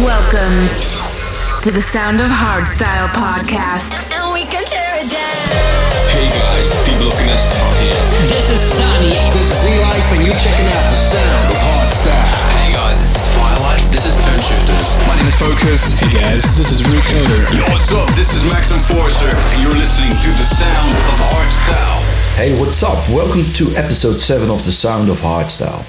Welcome to the Sound of Hardstyle podcast. And we can tear it down. Hey guys, Steve Lokinist from here. This is Sunny. This is Z-Life and you're checking out the sound of hardstyle. Hey guys, this is Firelight. This is Toneshifterz. My name is Focuz. Hey guys, this is Recoder. Yo, what's up? This is Max Enforcer, and you're listening to the sound of hardstyle. Hey, what's up? Welcome to episode 7 of The Sound of Hardstyle.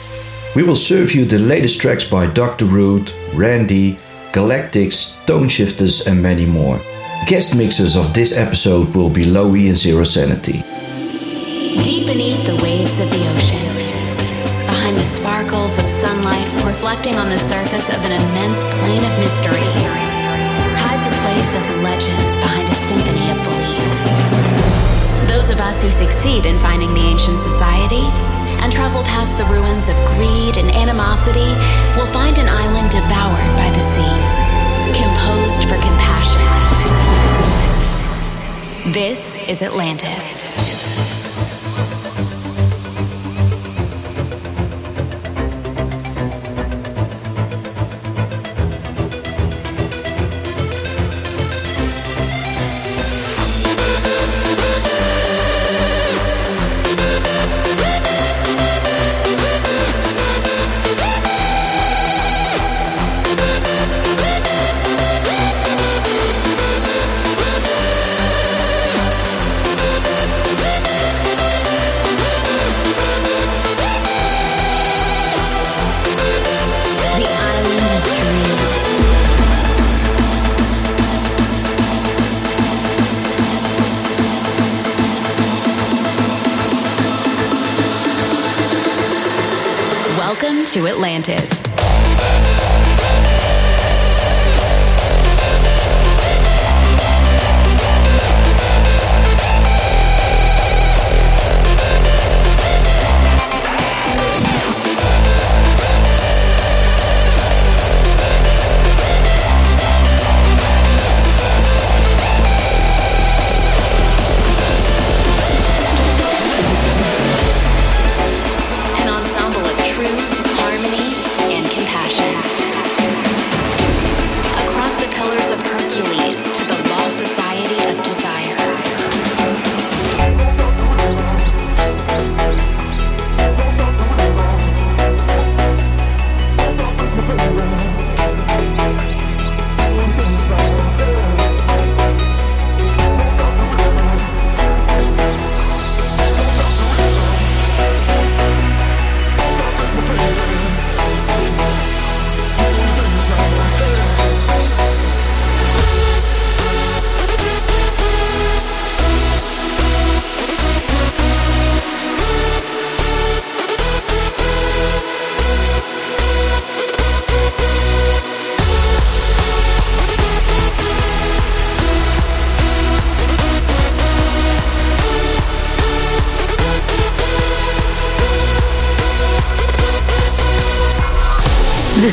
We will serve you the latest tracks by Dr. Rude, Ran-D, Galactixx, Tone Shifters, and many more. Guest mixers of this episode will be Low-E and Zero Sanity. Deep beneath the waves of the ocean, behind the sparkles of sunlight reflecting on the surface of an immense plane of mystery, hides a place of legends behind a symphony of belief. Those of us who succeed in finding the ancient society and travel past the ruins of greed and animosity we'll find an island devoured by the sea, composed for compassion. This is Atlantis. To Atlantis.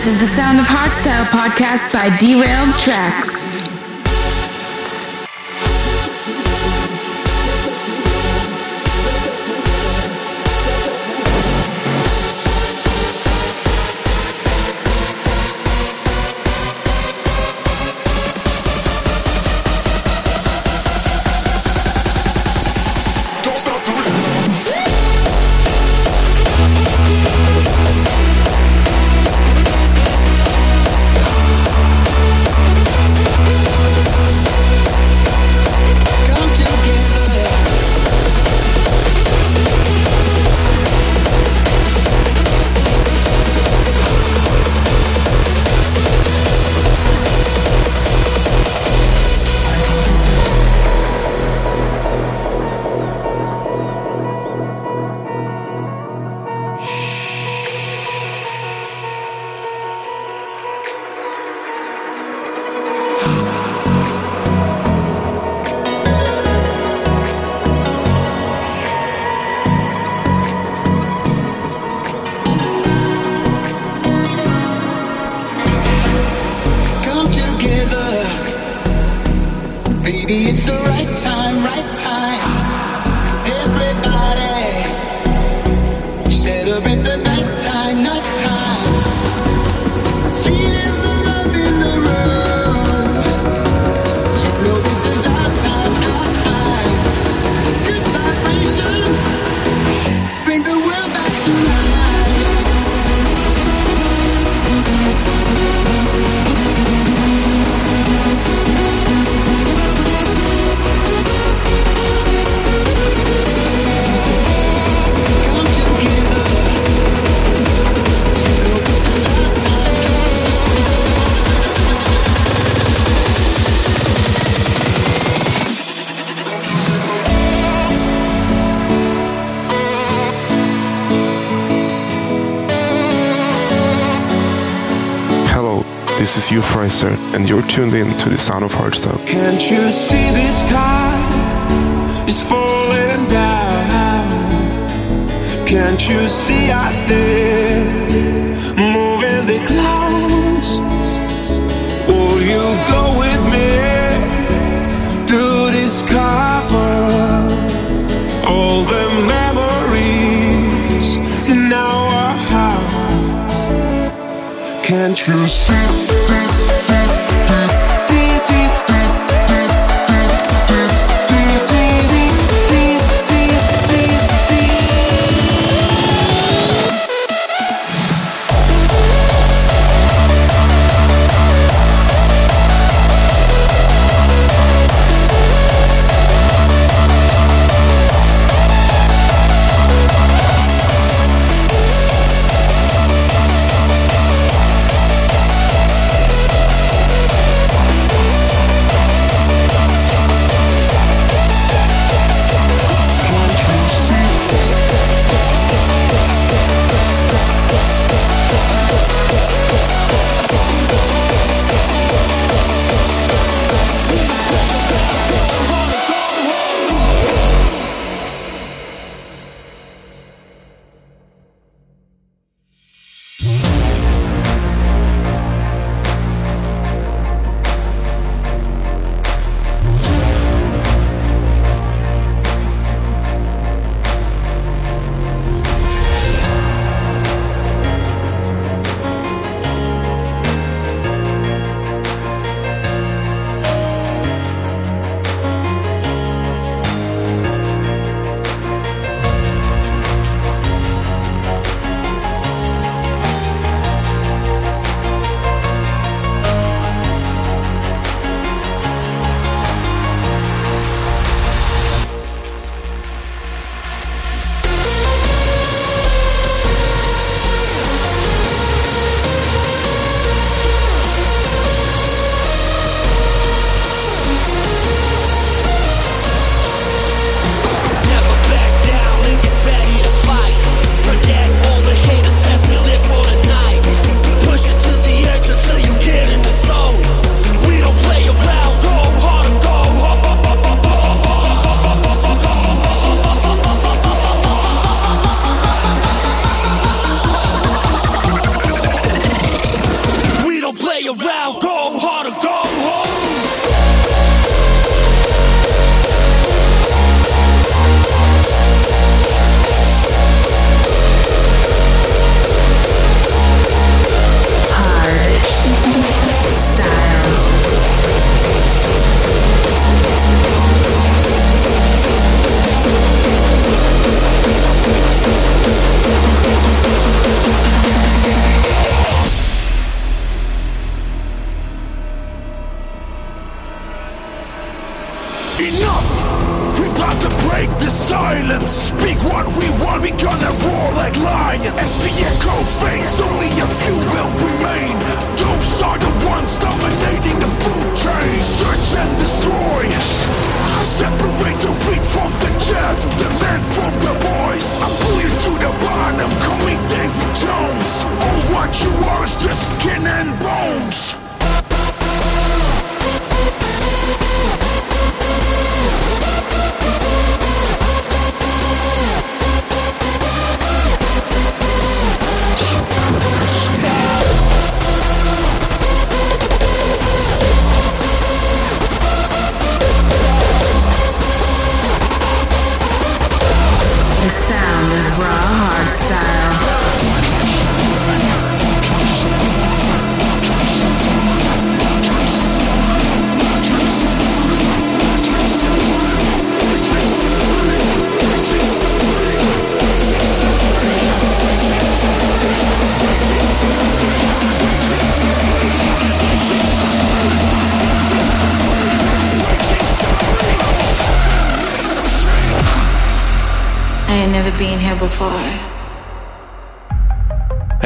This is the Sound of Hardstyle podcast by Derailed Traxx. This is Euphorizer, and you're tuned in to the sound of hardstyle. Can't you see this sky is falling down? Can't you see us there, moving the clouds? Will you go Can't you see?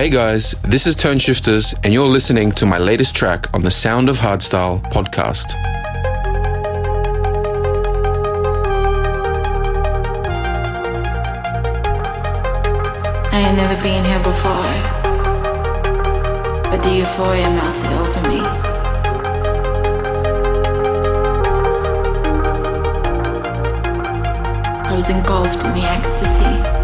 Hey guys, this is Toneshifterz, and you're listening to my latest track on the Sound of Hardstyle podcast. I had never been here before, but the euphoria melted over me. I was engulfed in the ecstasy.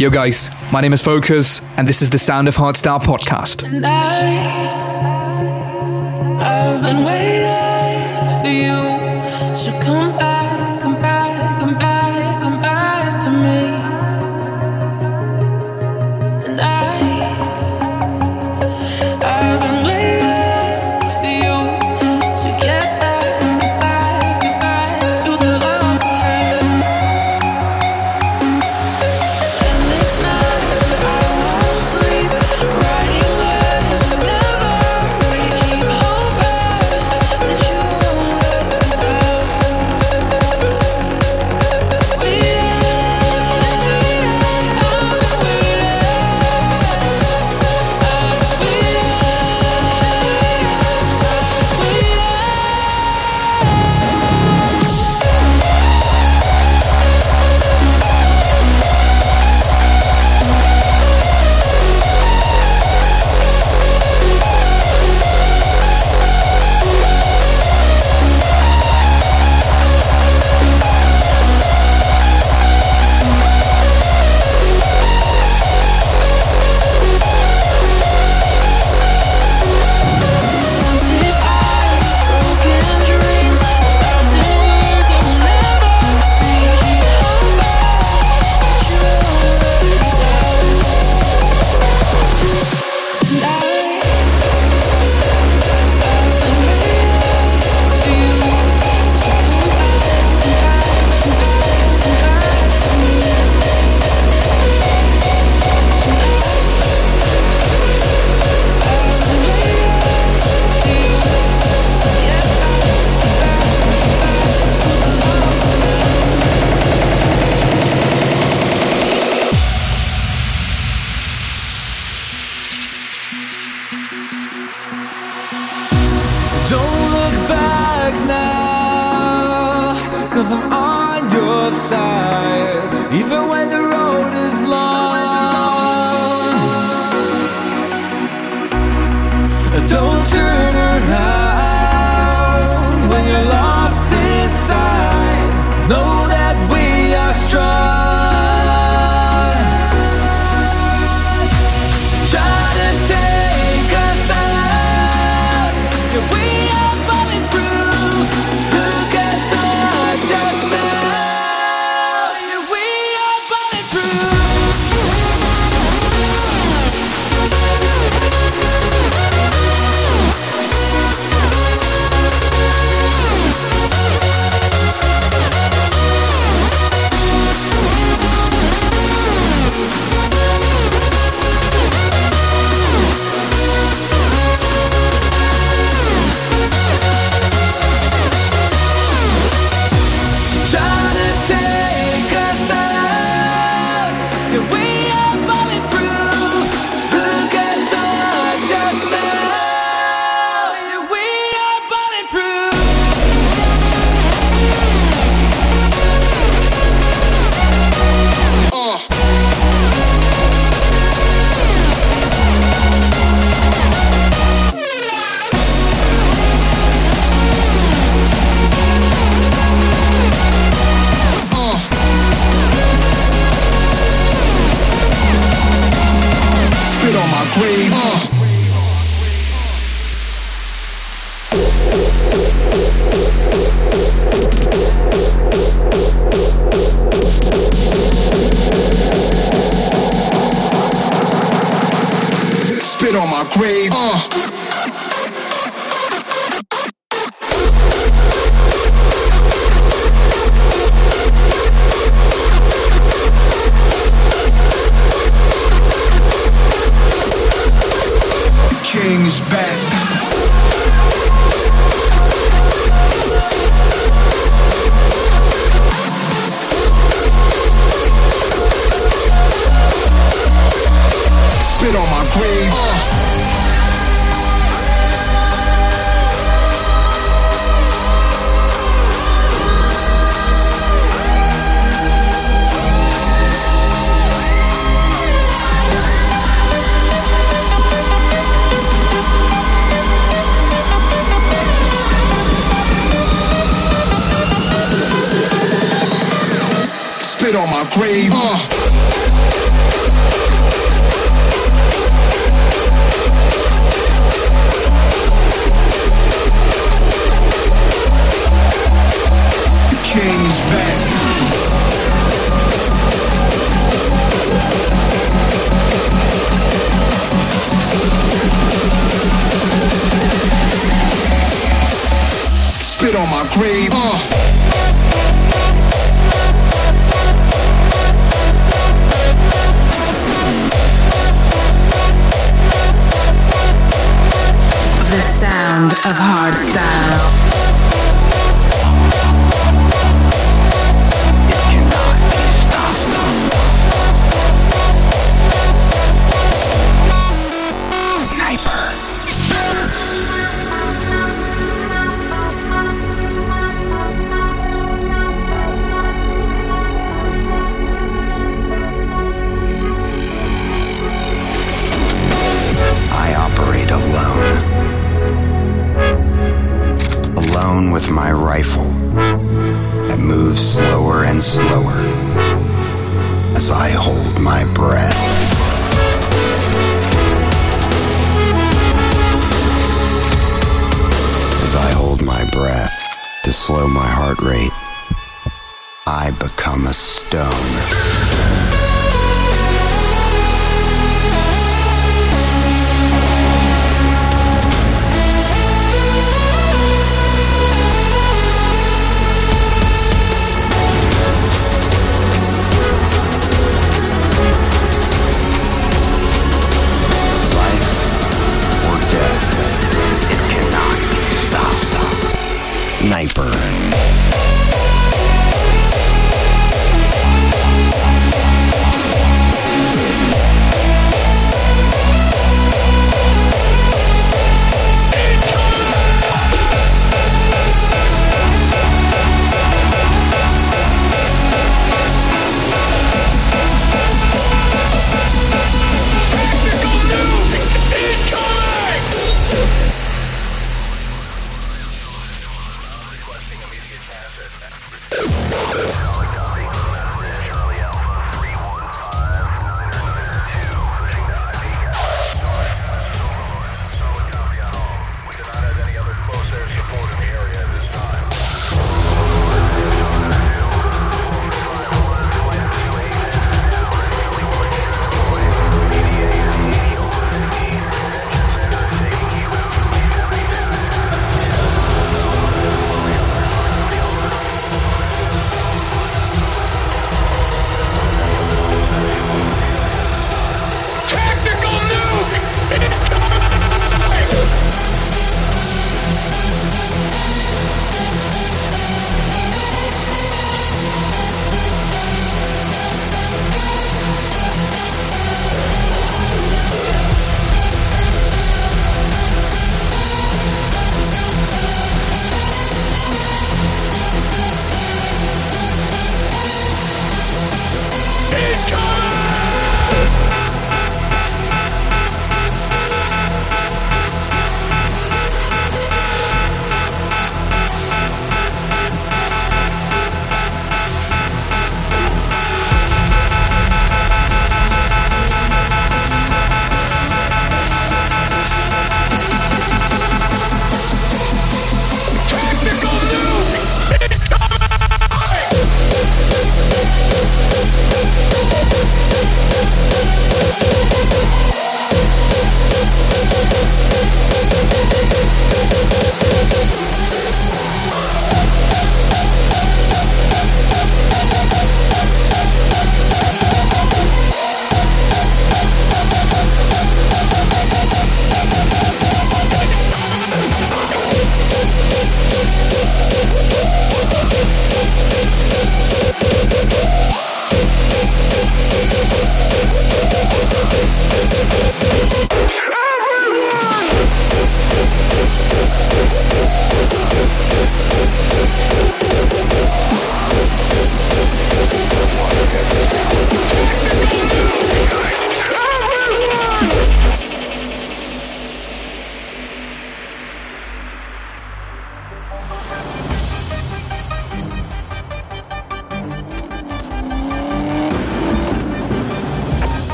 Yo, guys, my name is Focuz, and this is the Sound of Hardstyle podcast.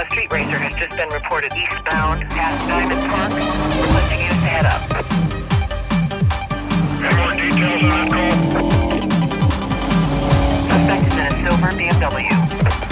A street racer has just been reported eastbound past Diamond Park, requesting you to head up. Any More details on that call. Suspect is in a silver BMW.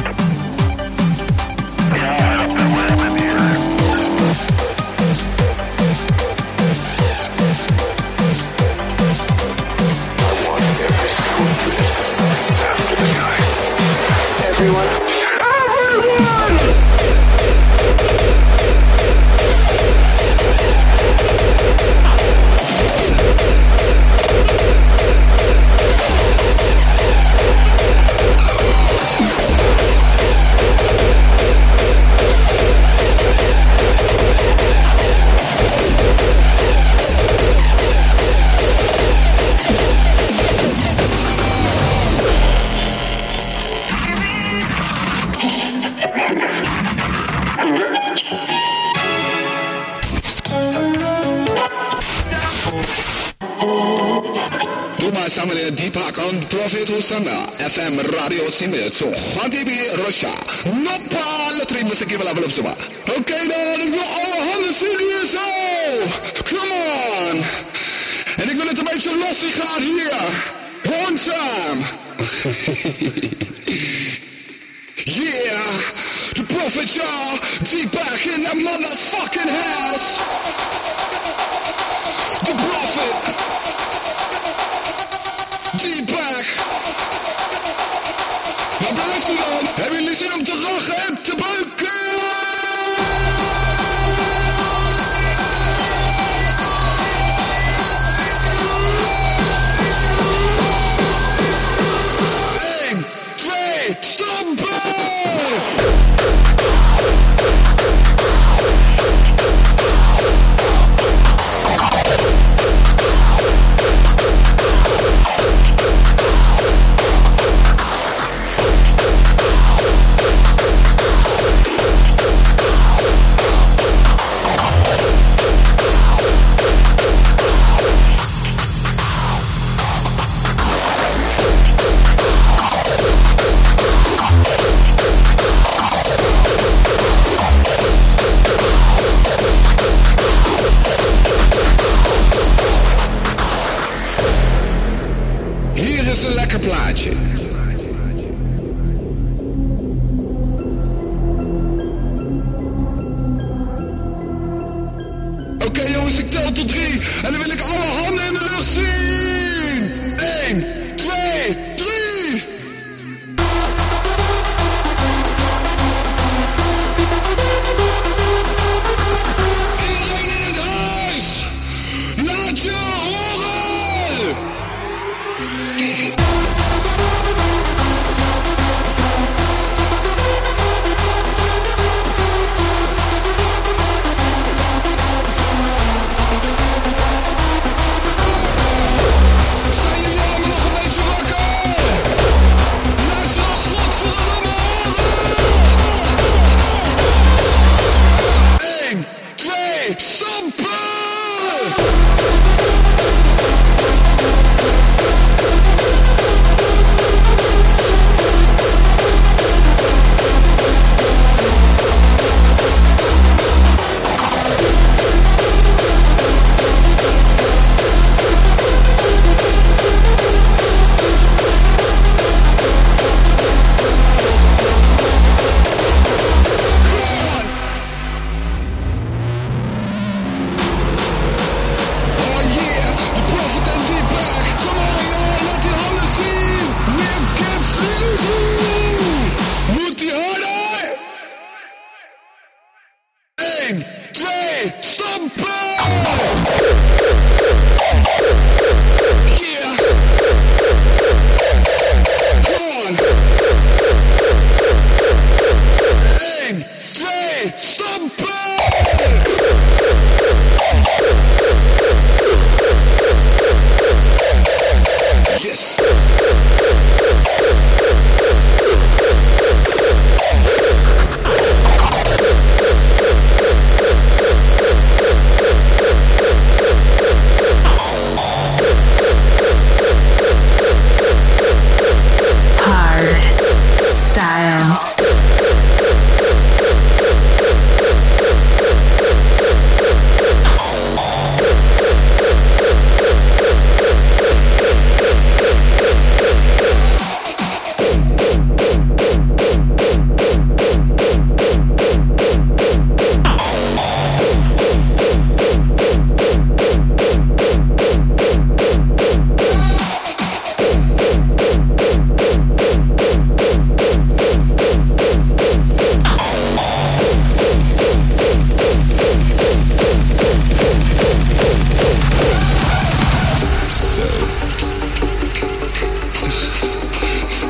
and Prophet Hosanna FM Radio Simit to Khadibi Russia no pal three music of Suba okay dan for all hundred CDs come on. En ik wil het een beetje lastig gaan hier. One yeah. The prophet y'all deep back in the motherfucking house. The prophet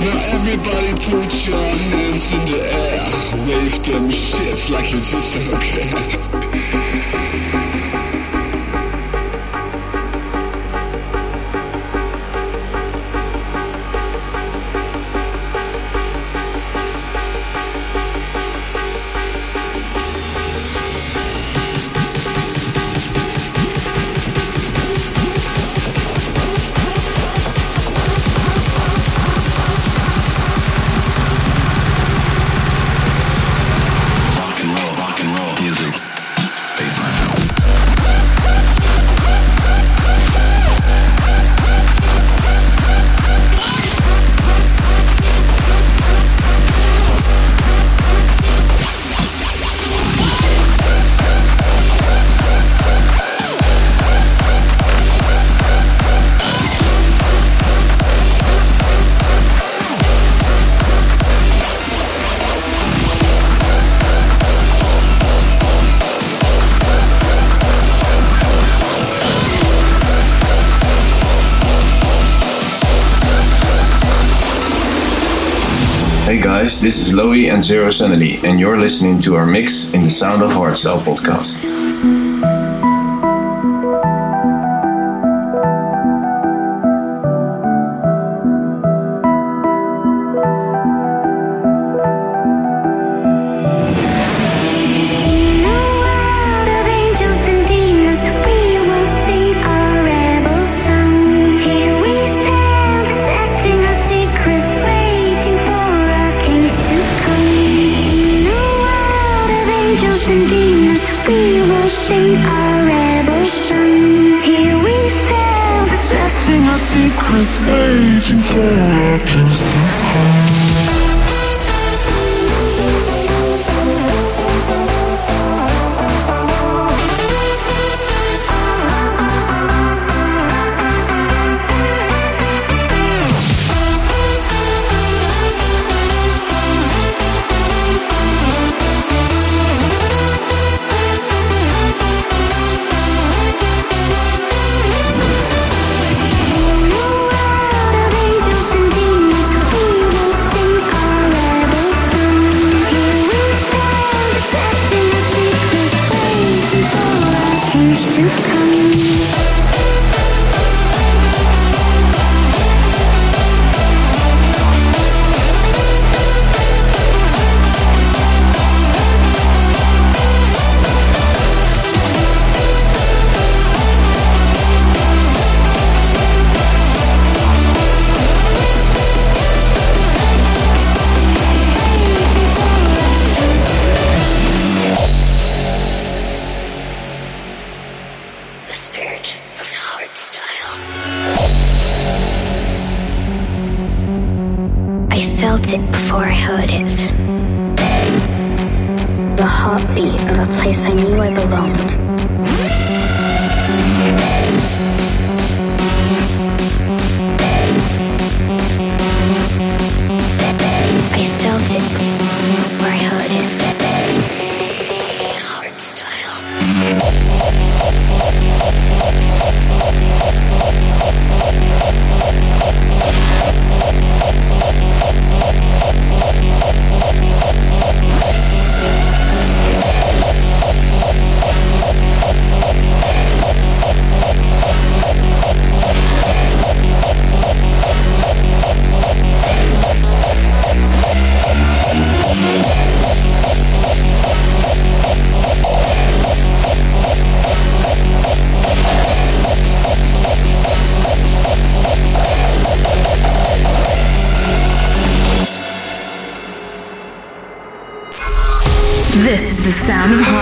Now everybody put your hands in the air. Wave them shits like you just don't care guys, this is Low-E and Zero Sanity, and you're listening to our mix in the Sound of Hardstyle podcast. It's aging for a instant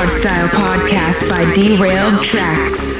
Style podcast by Derailed Traxx.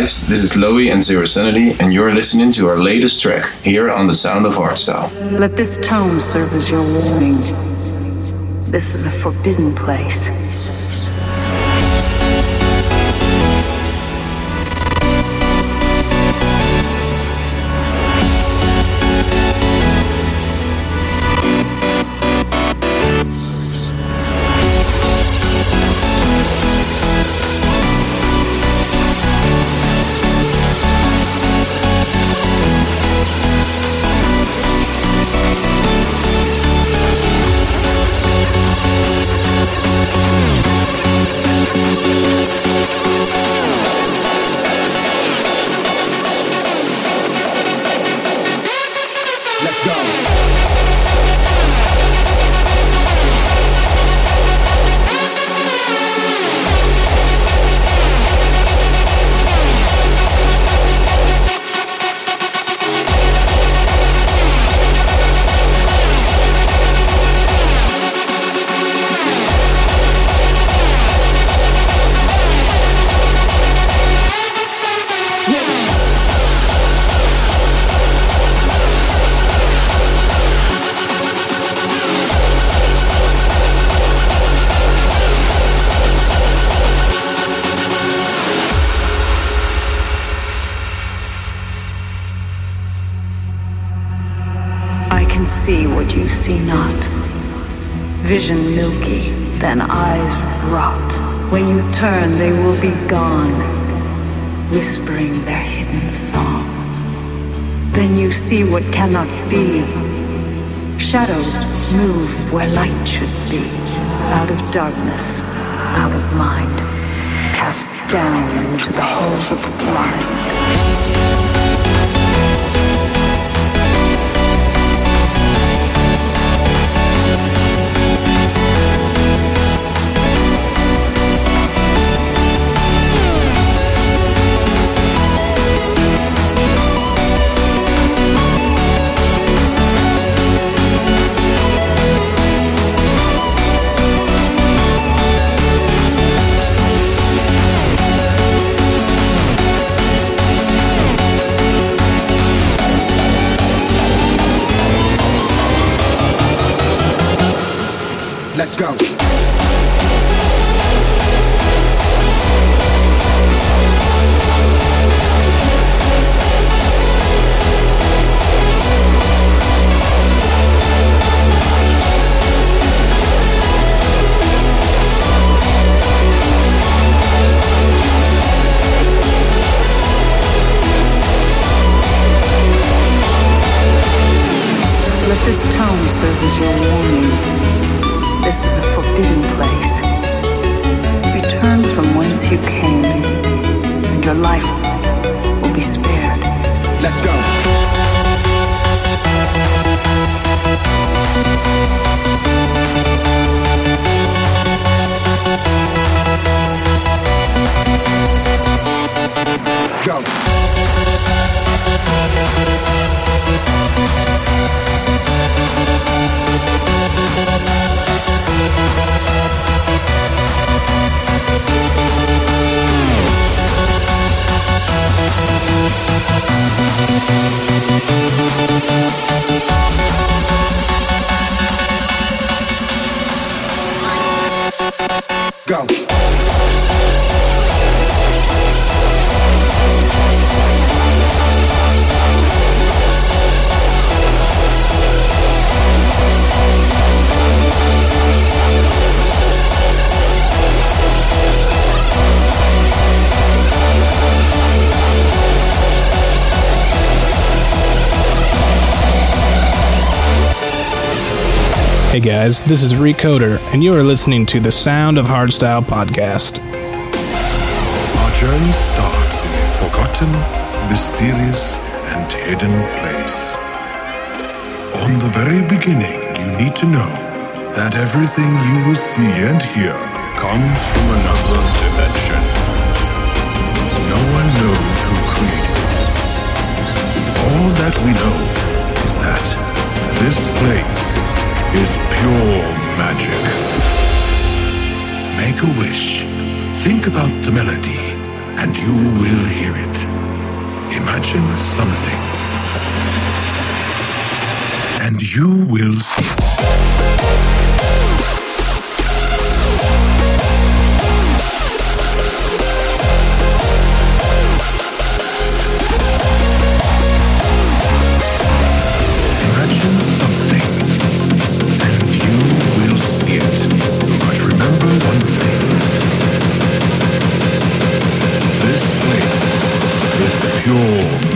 Guys, this is Low-E and Zero Sanity, and you're listening to our latest track here on the Sound of Hardstyle. Let this tome serve as your warning. This is a forbidden place. Let's go. Vision milky, then eyes rot. When you turn, they will be gone, whispering their hidden song. Then you see what cannot be. Shadows move where light should be. Out of darkness, out of mind, cast down into the holes of the blind. Let's go. Guys, this is Recoder, and you are listening to the Sound of Hardstyle podcast. Our journey starts in a forgotten, mysterious, and hidden place. On the very beginning, you need to know that everything you will see and hear comes from another dimension. No one knows who created it. All that we know is that this place is pure magic. Make a wish, think about the melody, and you will hear it. Imagine something, and you will see it. Fuel.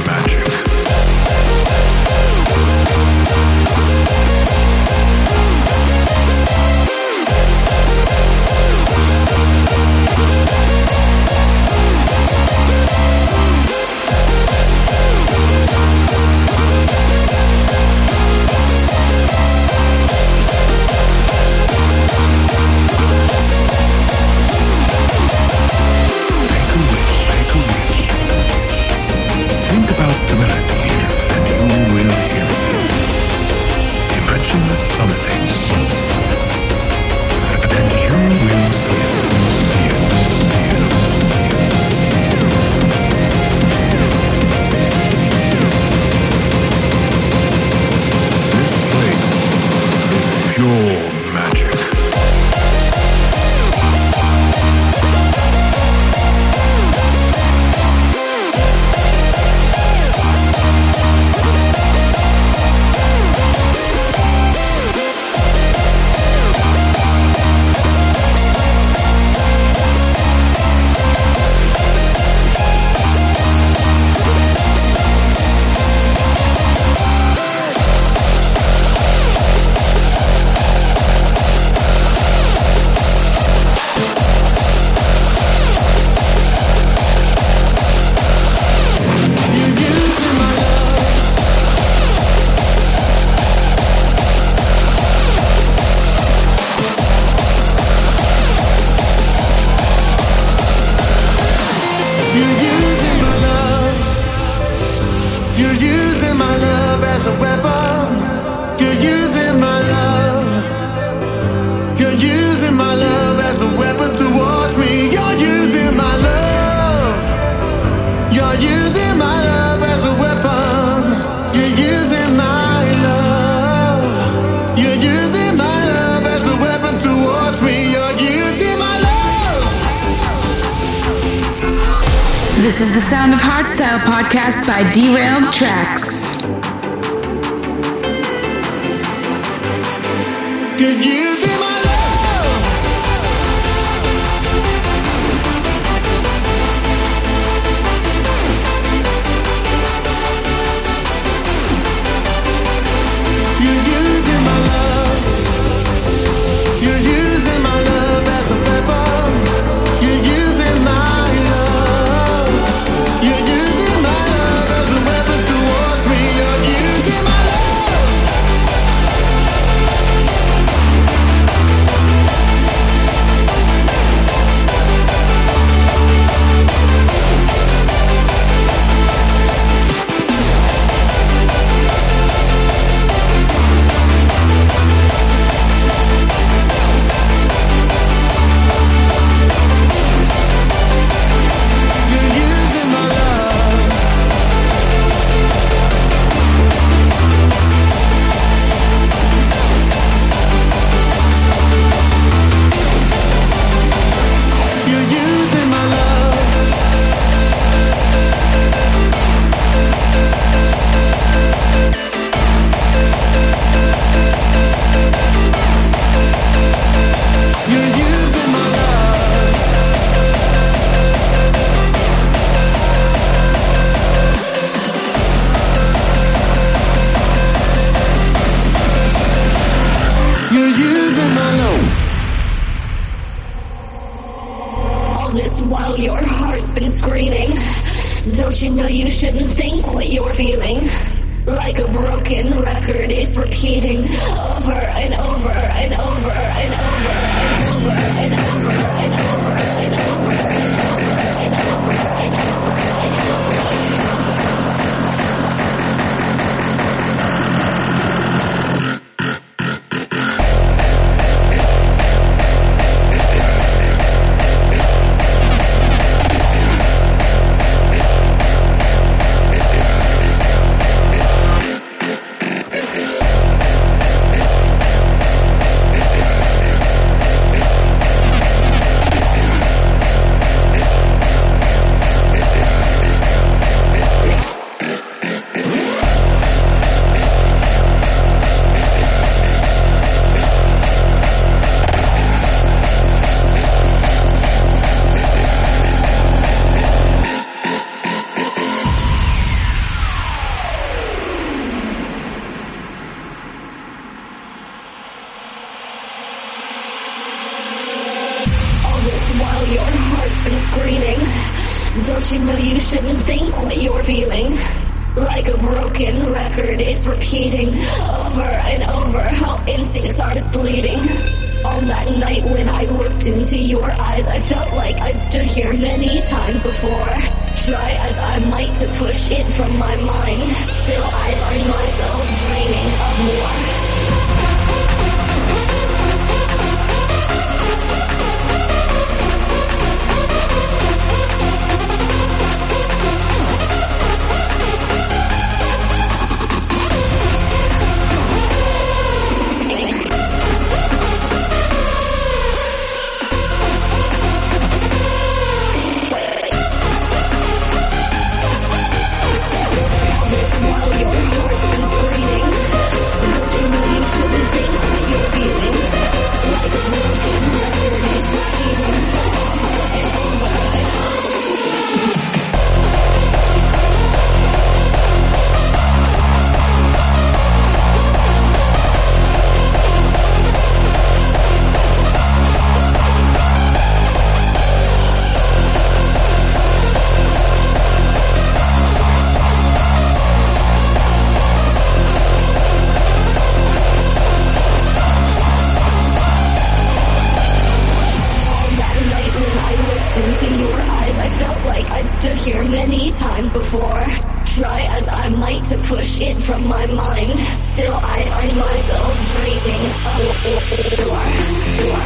into your eyes, I felt like I'd stood here many times before. Try as I might to push it from my mind, still I find myself dreaming of war. war,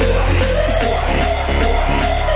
war, war, war.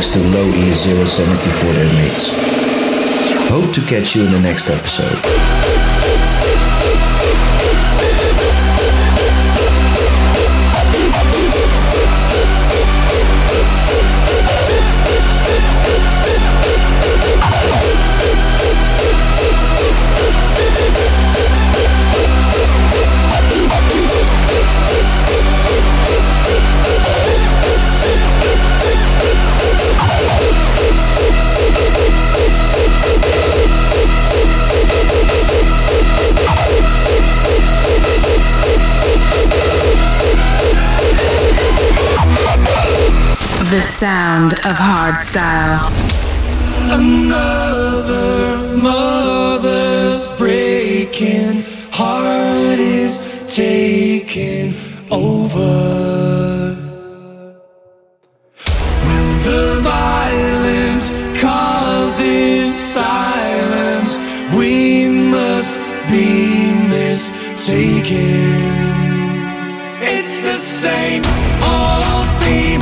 Thanks to Low E070 for their mix. Hope to catch you in the next episode. Sound of hardstyle. Another mother's breaking heart is taking over. When the violence causes silence, we must be mistaken. It's the same old theme,